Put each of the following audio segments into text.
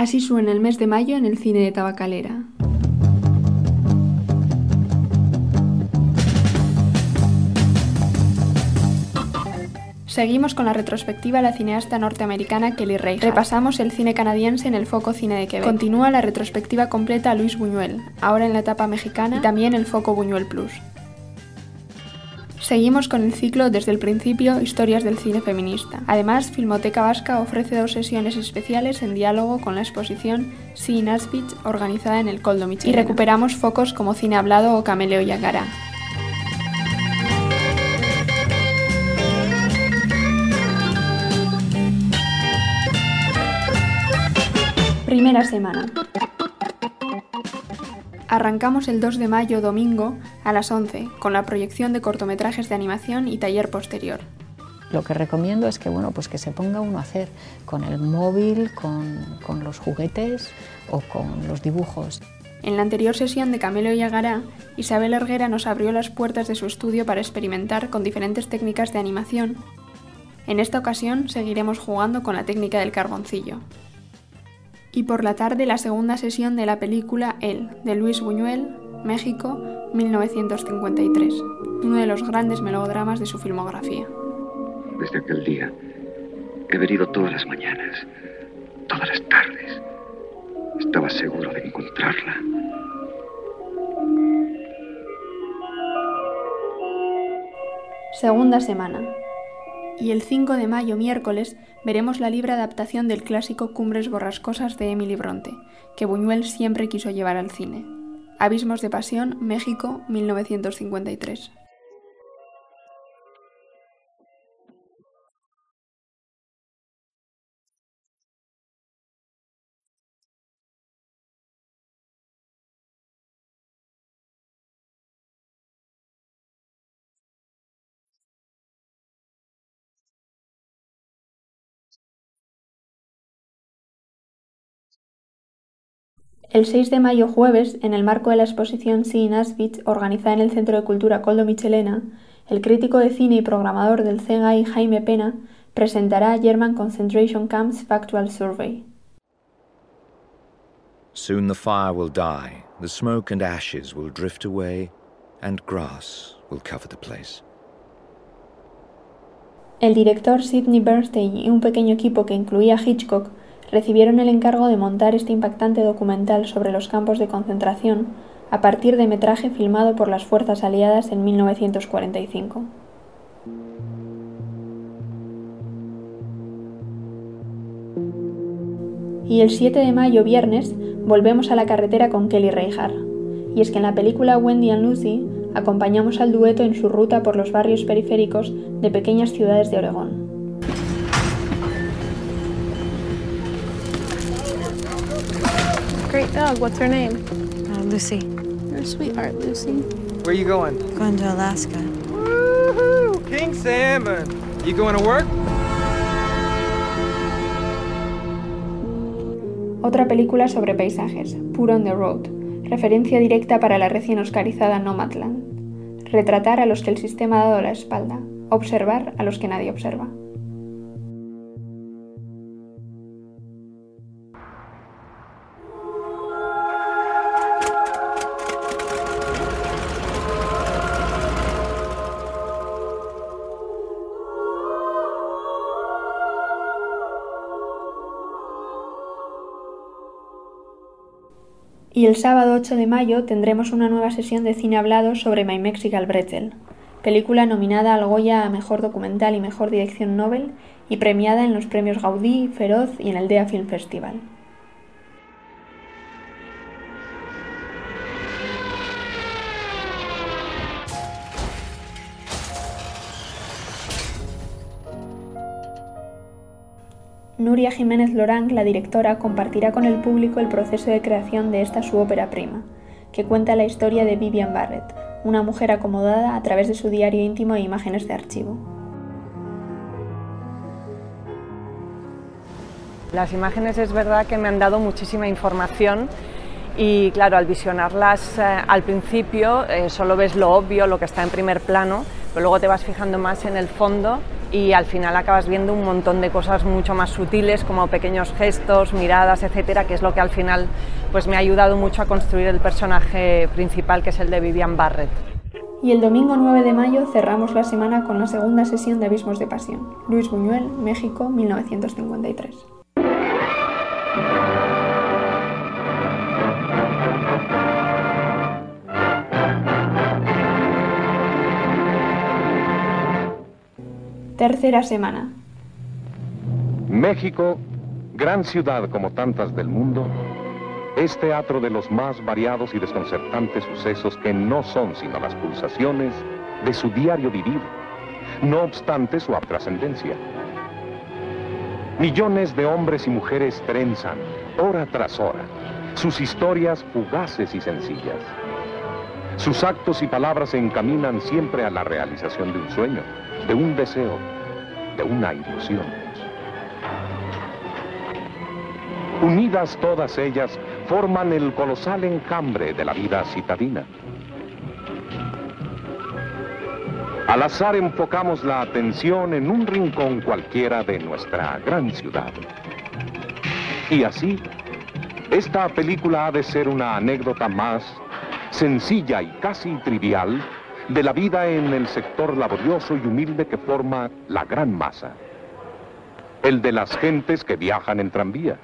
Así suena el mes de mayo en el cine de Tabacalera. Seguimos con la retrospectiva la cineasta norteamericana Kelly Reichardt. Repasamos el cine canadiense en el foco cine de Quebec. Continúa la retrospectiva completa a Luis Buñuel, ahora en la etapa mexicana, y también el foco Buñuel Plus. Seguimos con el ciclo desde el principio Historias del cine feminista. Además, Filmoteca Vasca ofrece dos sesiones especiales en diálogo con la exposición See Auschwitz organizada en el Coldo. Y recuperamos focos como Cine Hablado o Cameleo y Agará. Primera semana. Arrancamos el 2 de mayo domingo a las 11 con la proyección de cortometrajes de animación y taller posterior. Lo que recomiendo es que, bueno, pues que se ponga uno a hacer con el móvil, con, con los juguetes o con los dibujos. En la anterior sesión de Camelo y Agará, Isabel Erguera nos abrió las puertas de su estudio para experimentar con diferentes técnicas de animación. En esta ocasión seguiremos jugando con la técnica del carboncillo y por la tarde la segunda sesión de la película El, de Luis Buñuel, México, 1953, uno de los grandes melodramas de su filmografía. Desde aquel día he venido todas las mañanas, todas las tardes. Estaba seguro de encontrarla. Segunda semana, y el 5 de mayo, miércoles, veremos la libre adaptación del clásico Cumbres Borrascosas de Emily Bronte, que Buñuel siempre quiso llevar al cine. Abismos de Pasión, México, 1953. El 6 de mayo jueves, en el marco de la exposición See Auschwitz organizada en el Centro de Cultura Coldo Michelena, el crítico de cine y programador del CGI Jaime Pena presentará German Concentration Camps Factual Survey. Soon the fire will die, the smoke and ashes will drift away, and grass will cover the place. El director Sidney Bernstein y un pequeño equipo que incluía Hitchcock recibieron el encargo de montar este impactante documental sobre los campos de concentración a partir de metraje filmado por las fuerzas aliadas en 1945. Y el 7 de mayo, viernes, volvemos a la carretera con Kelly Reichardt. Y es que en la película Wendy and Lucy acompañamos al dueto en su ruta por los barrios periféricos de pequeñas ciudades de Oregón. Great dog. What's her name? Uh, Lucy. You're a sweetheart, Lucy. Where are you going? Going to Alaska. Woohoo! King salmon. You going to work? Otra película sobre paisajes, Put on the Road, referencia directa para la recién oscarizada Nomadland. Retratar a los que el sistema ha dado la espalda, observar a los que nadie observa. Y el sábado 8 de mayo tendremos una nueva sesión de cine hablado sobre My Mexican Bretzel, película nominada al Goya a Mejor Documental y Mejor Dirección Nobel y premiada en los premios Gaudí, Feroz y en el DEA Film Festival. Nuria Jiménez Lorang, la directora, compartirá con el público el proceso de creación de esta su ópera prima, que cuenta la historia de Vivian Barrett, una mujer acomodada a través de su diario íntimo e imágenes de archivo. Las imágenes es verdad que me han dado muchísima información y claro, al visionarlas eh, al principio eh, solo ves lo obvio, lo que está en primer plano, pero luego te vas fijando más en el fondo y al final acabas viendo un montón de cosas mucho más sutiles como pequeños gestos, miradas, etcétera, que es lo que al final pues me ha ayudado mucho a construir el personaje principal que es el de Vivian Barrett. Y el domingo 9 de mayo cerramos la semana con la segunda sesión de Abismos de Pasión, Luis Buñuel, México, 1953. Tercera semana. México, gran ciudad como tantas del mundo, es teatro de los más variados y desconcertantes sucesos que no son sino las pulsaciones de su diario vivir, no obstante su trascendencia. Millones de hombres y mujeres trenzan, hora tras hora, sus historias fugaces y sencillas. Sus actos y palabras se encaminan siempre a la realización de un sueño, de un deseo, de una ilusión. Unidas todas ellas, forman el colosal encambre de la vida citadina. Al azar enfocamos la atención en un rincón cualquiera de nuestra gran ciudad. Y así, esta película ha de ser una anécdota más sencilla y casi trivial de la vida en el sector laborioso y humilde que forma la gran masa. El de las gentes que viajan en tranvía.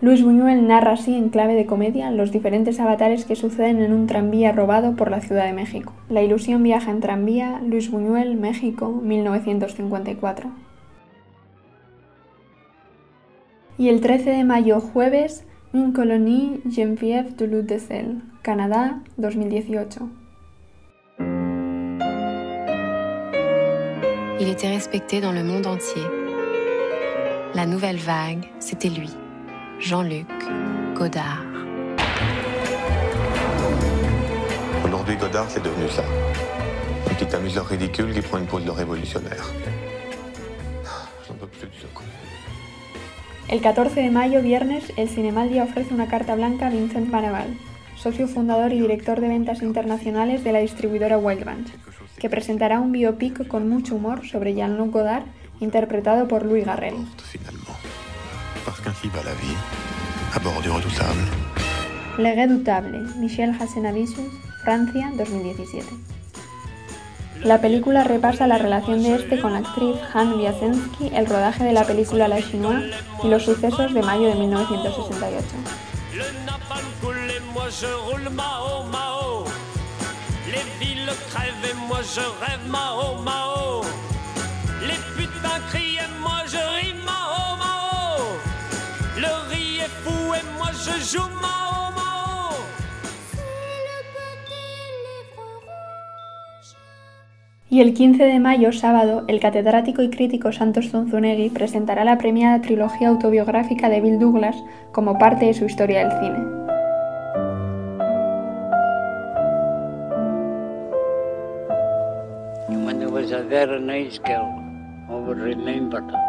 Luis Buñuel narra así en clave de comedia los diferentes avatares que suceden en un tranvía robado por la Ciudad de México. La ilusión viaja en tranvía, Luis Buñuel, México, 1954. Y el 13 de mayo, jueves, Un colonie Geneviève Duluth de Celle, Canadá, 2018. Il était respecté dans le monde entier. La nouvelle vague, c'était lui, Jean-Luc Godard. Aujourd'hui, Godard, c'est devenu ça. Un petit amuseur ridicule qui prend une pose de révolutionnaire. J'en peux plus de ce con. El 14 de mayo, viernes, el Cinemaldia ofrece una carta blanca a Vincent Manaval, socio fundador y director de ventas internacionales de la distribuidora Wildbank, que presentará un biopic con mucho humor sobre Jean-Luc Godard, interpretado por Louis Garrel. Le Redoutable, Michel Francia, 2017. La película repasa la relación de este con la actriz Han Wiasensky, el rodaje de la película La Chinoise y los sucesos de mayo de 1968. Le Y el 15 de mayo, sábado, el catedrático y crítico Santos Zunzunegui presentará la premiada trilogía autobiográfica de Bill Douglas como parte de su historia del cine. When there was a very nice girl, I would remember that.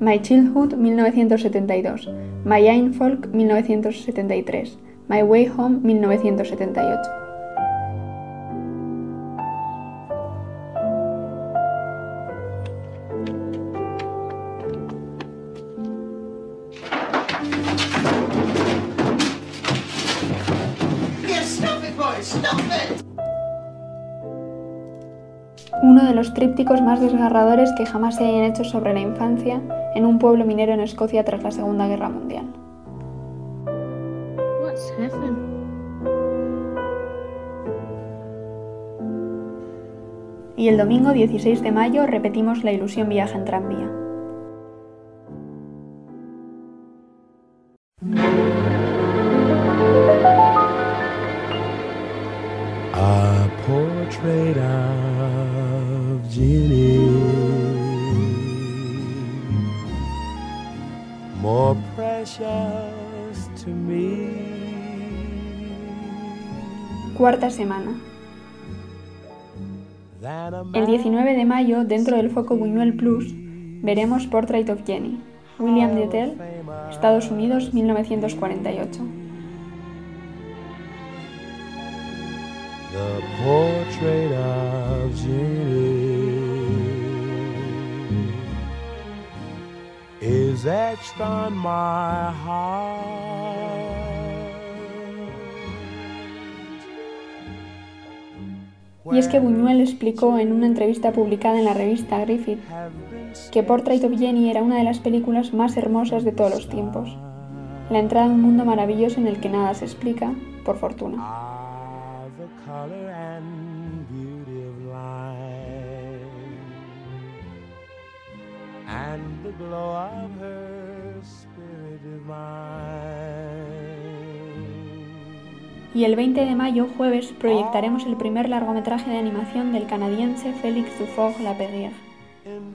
My Childhood 1972, My Young Folk 1973, My Way Home 1978. Uno de los trípticos más desgarradores que jamás se hayan hecho sobre la infancia en un pueblo minero en Escocia tras la Segunda Guerra Mundial. Y el domingo 16 de mayo repetimos La ilusión viaja en tranvía. Cuarta semana. El 19 de mayo, dentro del foco Buñuel Plus, veremos Portrait of Jenny, William Dietel, Estados Unidos, 1948. The portrait of Jenny is etched on my heart. Y es que Buñuel explicó en una entrevista publicada en la revista Griffith que Portrait of Jenny era una de las películas más hermosas de todos los tiempos. La entrada a un mundo maravilloso en el que nada se explica, por fortuna. Her spirit divine. Y el 20 de mayo, jueves, proyectaremos el primer largometraje de animación del canadiense Félix Dufault-Laperrière.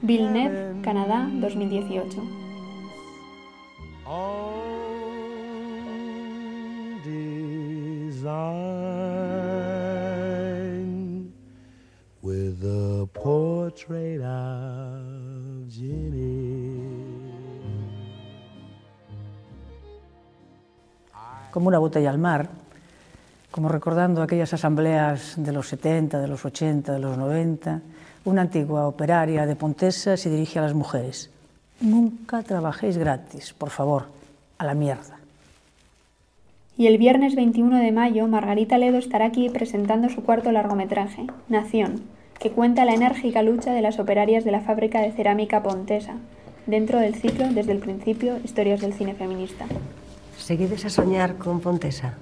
Villeneuve, Canadá, 2018. design with the portrait of Jenny. Como una botella al mar, como recordando aquellas asambleas de los 70, de los 80, de los 90, una antigua operaria de Pontesa se dirige a las mujeres. Nunca trabajéis gratis, por favor, a la mierda. Y el viernes 21 de mayo, Margarita Ledo estará aquí presentando su cuarto largometraje, Nación, que cuenta la enérgica lucha de las operarias de la fábrica de cerámica Pontesa, dentro del ciclo Desde el principio, Historias del cine feminista. Seguides a soñar con Pontesa?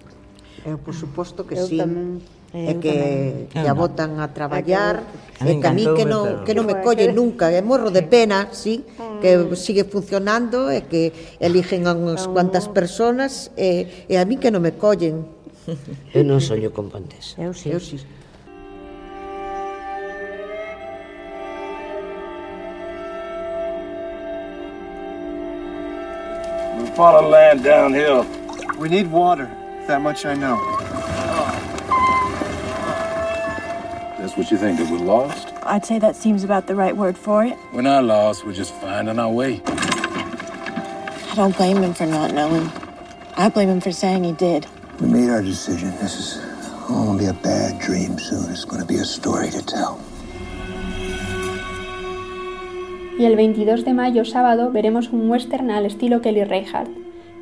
Eu, por suposto que eu sí. Tamén. É que ya botan a traballar, é que a mí que non, que non me colle nunca, é morro de pena, sí, que mm. sigue funcionando, e que eligen a unhas cuantas personas, e, e a mí que non me collen. Eu non soño con Pontesa. Eu sí. Eu sí. We bought a land downhill. We need water. That much I know. That's what you think, that we're lost? I'd say that seems about the right word for it. We're not lost, we're just finding our way. I don't blame him for not knowing. I blame him for saying he did. We made our decision. This is only a bad dream soon. It's going to be a story to tell. Y el 22 de mayo, sábado, veremos un western al estilo Kelly Reichardt,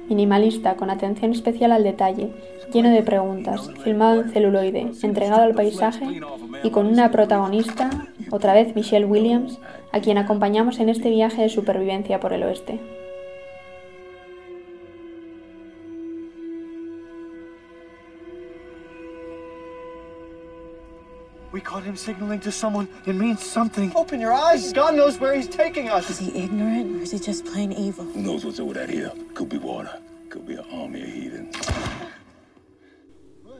minimalista, con atención especial al detalle, lleno de preguntas, filmado en celuloide, entregado al paisaje y con una protagonista, otra vez Michelle Williams, a quien acompañamos en este viaje de supervivencia por el oeste. Him signaling to someone. It means something. Open your eyes. God knows where he's taking us. Is he ignorant or is he just plain evil? Who knows what's over that hill? Could be water. Could be an army of heathens.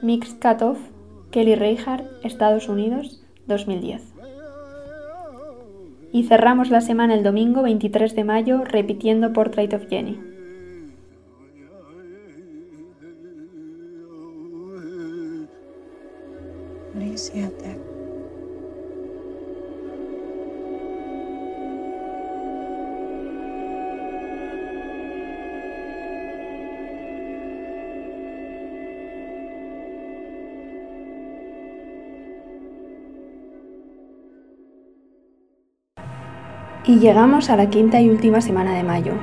Mixed Cutoff, Kelly Reichardt, Estados Unidos, 2010. Y cerramos la semana el domingo 23 de mayo repitiendo Portrait of Jenny. What do you see out there? Y llegamos a la quinta y última semana de mayo.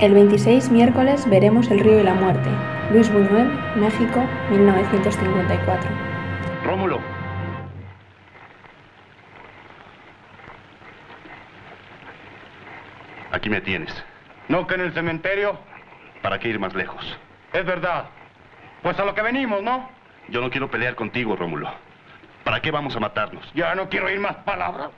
El 26 miércoles veremos El río y la muerte. Luis Buñuel, México, 1954. Rómulo. Aquí me tienes. ¿No que en el cementerio? ¿Para qué ir más lejos? Es verdad. Pues a lo que venimos, ¿no? Yo no quiero pelear contigo, Rómulo. ¿Para qué vamos a matarnos? Ya no quiero oír más palabras.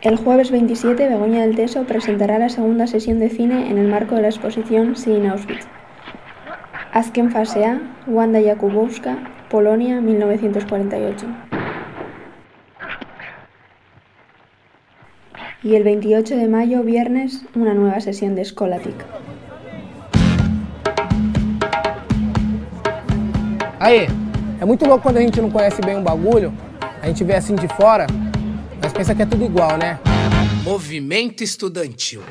El jueves 27, Begoña del Teso presentará la segunda sesión de cine en el marco de la exposición Sin Auschwitz. Azken Fasea, Wanda Jakubowska, Polonia, 1948. Y el 28 de mayo, viernes, una nueva sesión de Scholatic. Ahí, É muito louco quando a gente não conhece bem um bagulho, a gente vê assim de fora, mas pensa que é tudo igual, né? Movimento Estudantil.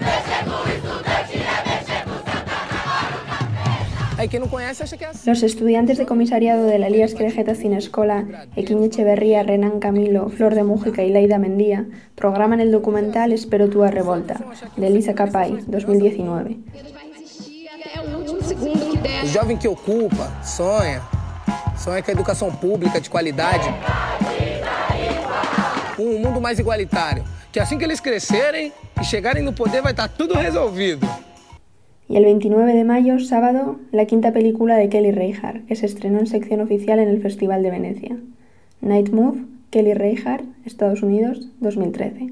Hay quien no conoce acha que es Los estudiantes de comisariado de la Liga Esquerejeta Cinescola, Equiñe Echeverría, Renan Camilo, Flor de Mújica y Leida Mendía programan el documental Espero tu a revolta, de Elisa Capay, 2019. O jovem que ocupa, sonha, sonha com a educação pública de qualidade, um mundo mais igualitário, que assim que eles crescerem e chegarem no poder vai estar tudo resolvido. Y el 29 de mayo, sábado, la quinta película de Kelly Reichardt, que se estrenó en sección oficial en el Festival de Venecia. Night Move, Kelly Reichardt, Estados Unidos, 2013.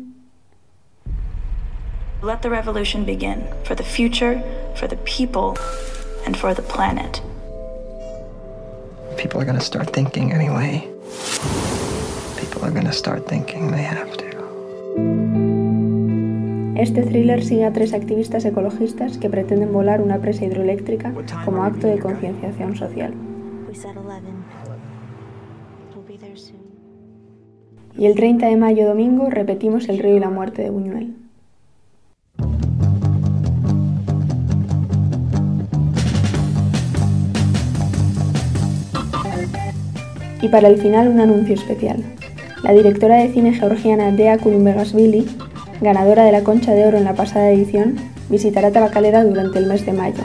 Let the revolution begin for the future, for the people, and for the planet. People are going to start thinking anyway. People are going to start thinking they have to. Este thriller sigue a tres activistas ecologistas que pretenden volar una presa hidroeléctrica como acto de concienciación social. Y el 30 de mayo domingo repetimos El río y la muerte de Buñuel. Y para el final un anuncio especial. La directora de cine georgiana Dea Kulumbegasvili ganadora de la Concha de Oro en la pasada edición, visitará Tabacalera durante el mes de mayo.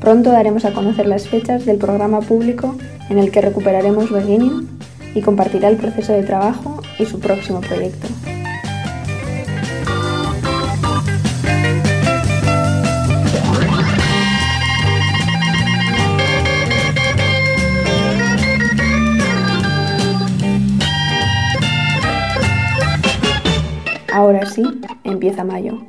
Pronto daremos a conocer las fechas del programa público en el que recuperaremos Beginning y compartirá el proceso de trabajo y su próximo proyecto. Ahora sí, empieza mayo.